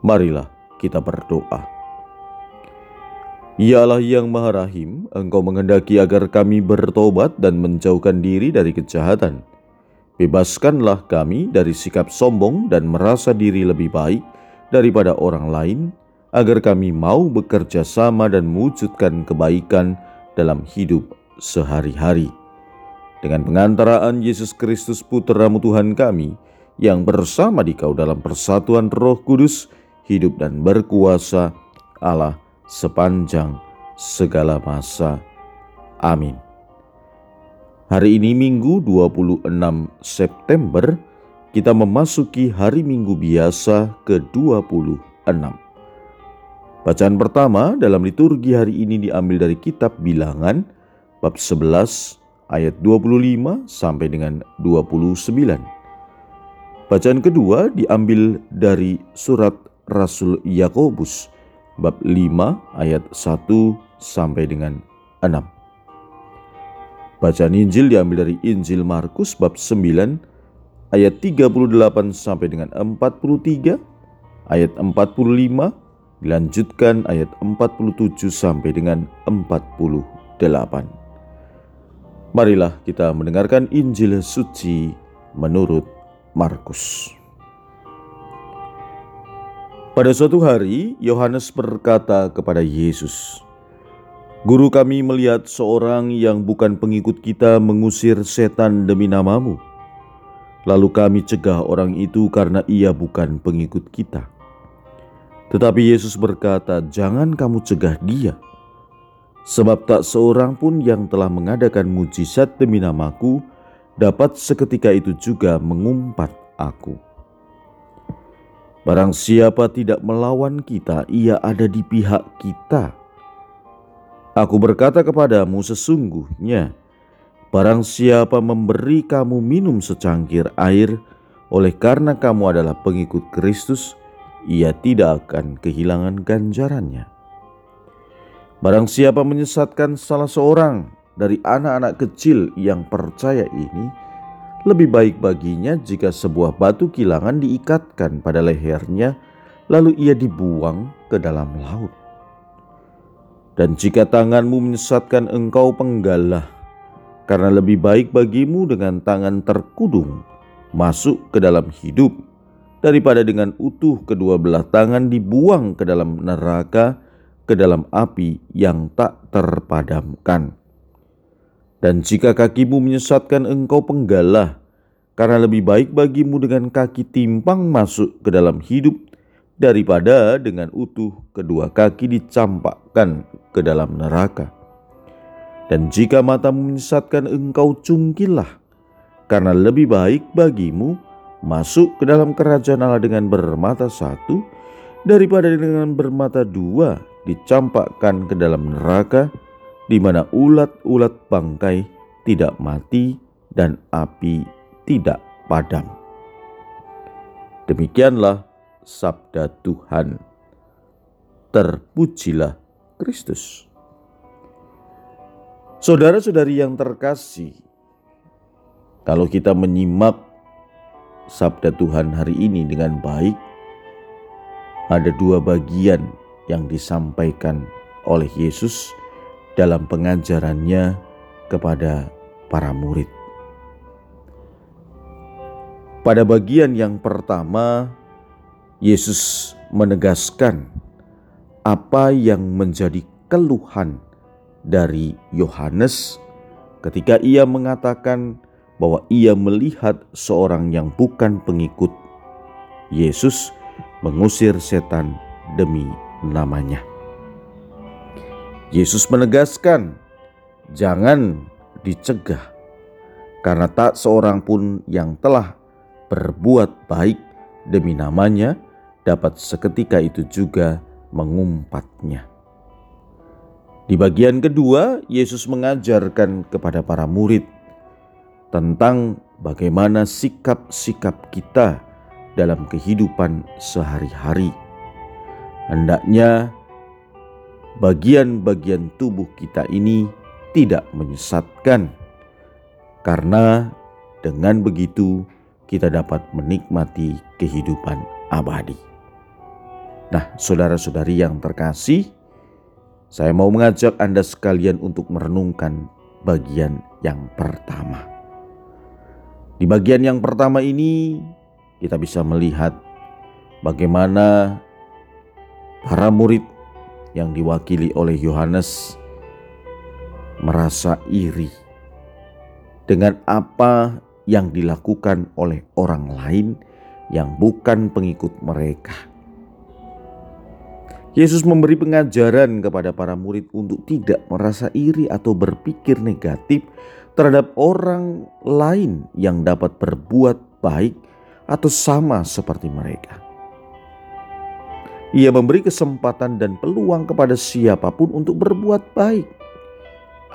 Marilah kita berdoa. Ya Allah yang Maha Rahim, Engkau menghendaki agar kami bertobat dan menjauhkan diri dari kejahatan. Bebaskanlah kami dari sikap sombong dan merasa diri lebih baik daripada orang lain, agar kami mau bekerja sama dan mewujudkan kebaikan dalam hidup sehari-hari. Dengan pengantaraan Yesus Kristus Putramu Tuhan kami, yang bersama di kau dalam persatuan roh kudus, hidup dan berkuasa Allah sepanjang segala masa. Amin. Hari ini Minggu 26 September, kita memasuki hari Minggu biasa ke-26. Bacaan pertama dalam liturgi hari ini diambil dari kitab Bilangan bab 11 ayat 25 sampai dengan 29. Bacaan kedua diambil dari surat Rasul Yakobus bab 5 ayat 1 sampai dengan 6. Bacaan Injil diambil dari Injil Markus bab 9 ayat 38 sampai dengan 43, ayat 45 dilanjutkan ayat 47 sampai dengan 48. Marilah kita mendengarkan Injil suci menurut Markus. Pada suatu hari, Yohanes berkata kepada Yesus, "Guru, kami melihat seorang yang bukan pengikut kita mengusir setan demi namamu. Lalu kami cegah orang itu karena ia bukan pengikut kita." Tetapi Yesus berkata, "Jangan kamu cegah dia, sebab tak seorang pun yang telah mengadakan mujizat demi namaku dapat seketika itu juga mengumpat aku." Barang siapa tidak melawan kita, ia ada di pihak kita. Aku berkata kepadamu sesungguhnya, barang siapa memberi kamu minum secangkir air, oleh karena kamu adalah pengikut Kristus, ia tidak akan kehilangan ganjarannya. Barang siapa menyesatkan salah seorang dari anak-anak kecil yang percaya ini, lebih baik baginya jika sebuah batu kilangan diikatkan pada lehernya, lalu ia dibuang ke dalam laut. Dan jika tanganmu menyesatkan engkau penggalah, karena lebih baik bagimu dengan tangan terkudung masuk ke dalam hidup daripada dengan utuh kedua belah tangan dibuang ke dalam neraka, ke dalam api yang tak terpadamkan. Dan jika kakimu menyesatkan engkau penggalah, karena lebih baik bagimu dengan kaki timpang masuk ke dalam hidup daripada dengan utuh kedua kaki dicampakkan ke dalam neraka. Dan jika matamu menyesatkan engkau cungkilah, karena lebih baik bagimu masuk ke dalam kerajaan Allah dengan bermata satu daripada dengan bermata dua dicampakkan ke dalam neraka di mana ulat-ulat bangkai tidak mati dan api tidak padam. Demikianlah sabda Tuhan. Terpujilah Kristus. Saudara-saudari yang terkasih, kalau kita menyimak sabda Tuhan hari ini dengan baik, ada dua bagian yang disampaikan oleh Yesus dalam pengajarannya kepada para murid. Pada bagian yang pertama, Yesus menegaskan apa yang menjadi keluhan dari Yohanes ketika ia mengatakan bahwa ia melihat seorang yang bukan pengikut Yesus mengusir setan demi namanya. Yesus menegaskan, "Jangan dicegah, karena tak seorang pun yang telah berbuat baik demi namanya dapat seketika itu juga mengumpatnya. Di bagian kedua, Yesus mengajarkan kepada para murid tentang bagaimana sikap-sikap kita dalam kehidupan sehari-hari. Hendaknya bagian-bagian tubuh kita ini tidak menyesatkan, karena dengan begitu kita dapat menikmati kehidupan abadi. Nah, saudara-saudari yang terkasih, saya mau mengajak Anda sekalian untuk merenungkan bagian yang pertama. Di bagian yang pertama ini, kita bisa melihat bagaimana para murid yang diwakili oleh Yohanes merasa iri dengan apa yang dilakukan oleh orang lain yang bukan pengikut mereka. Yesus memberi pengajaran kepada para murid untuk tidak merasa iri atau berpikir negatif terhadap orang lain yang dapat berbuat baik atau sama seperti mereka. Ia memberi kesempatan dan peluang kepada siapa pun untuk berbuat baik,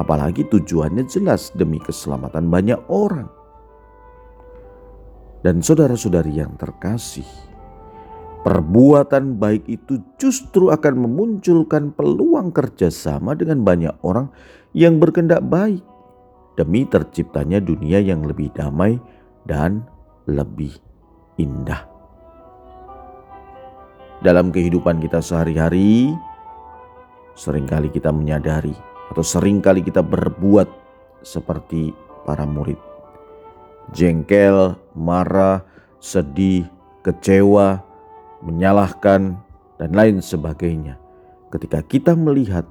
apalagi tujuannya jelas demi keselamatan banyak orang. Dan saudara-saudari yang terkasih, Perbuatan baik itu justru akan memunculkan peluang kerjasama dengan banyak orang yang berkendak baik demi terciptanya dunia yang lebih damai dan lebih indah. Dalam kehidupan kita sehari-hari, sering kali kita menyadari atau sering kali kita berbuat seperti para murid. Jengkel, marah, sedih, kecewa, menyalahkan, dan lain sebagainya. Ketika kita melihat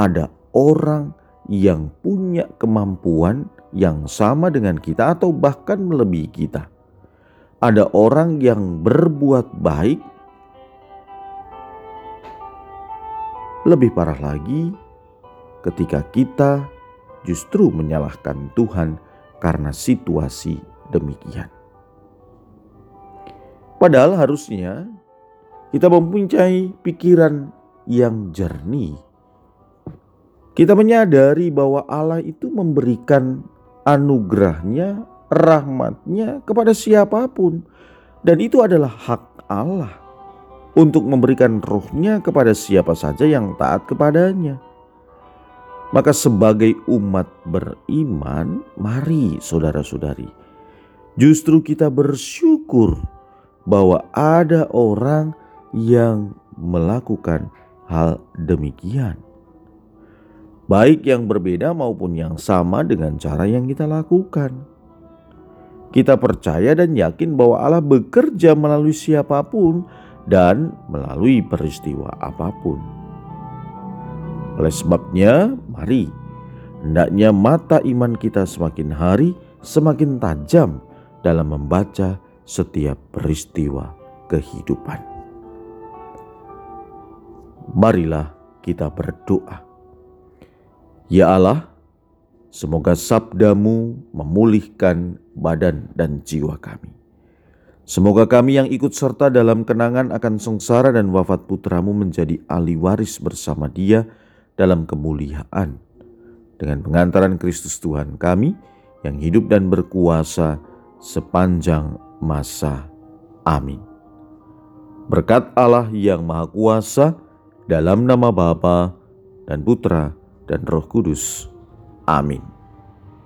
ada orang yang punya kemampuan yang sama dengan kita, atau bahkan melebihi kita, ada orang yang berbuat baik, lebih parah lagi ketika kita justru menyalahkan Tuhan karena situasi demikian. Padahal harusnya kita mempunyai pikiran yang jernih. Kita menyadari bahwa Allah itu memberikan anugerahnya, rahmatnya kepada siapa pun. Dan itu adalah hak Allah untuk memberikan rohnya kepada siapa saja yang taat kepadanya. Maka sebagai umat beriman, mari saudara-saudari, justru kita bersyukur bahwa ada orang yang melakukan hal demikian. Baik yang berbeda maupun yang sama dengan cara yang kita lakukan. Kita percaya dan yakin bahwa Allah bekerja melalui siapa pun dan melalui peristiwa apa pun. Oleh sebabnya, mari hendaknya mata iman kita semakin hari semakin tajam dalam membaca setiap peristiwa kehidupan marilah kita berdoa. Ya Allah, semoga sabdamu memulihkan badan dan jiwa kami. Semoga kami yang ikut serta dalam kenangan akan sengsara dan wafat putramu menjadi ahli waris bersama dia dalam kemuliaan. Dengan pengantaran Kristus Tuhan kami yang hidup dan berkuasa sepanjang masa. Amin. Berkat Allah yang Maha Kuasa, dalam nama Bapa dan Putra dan Roh Kudus. Amin.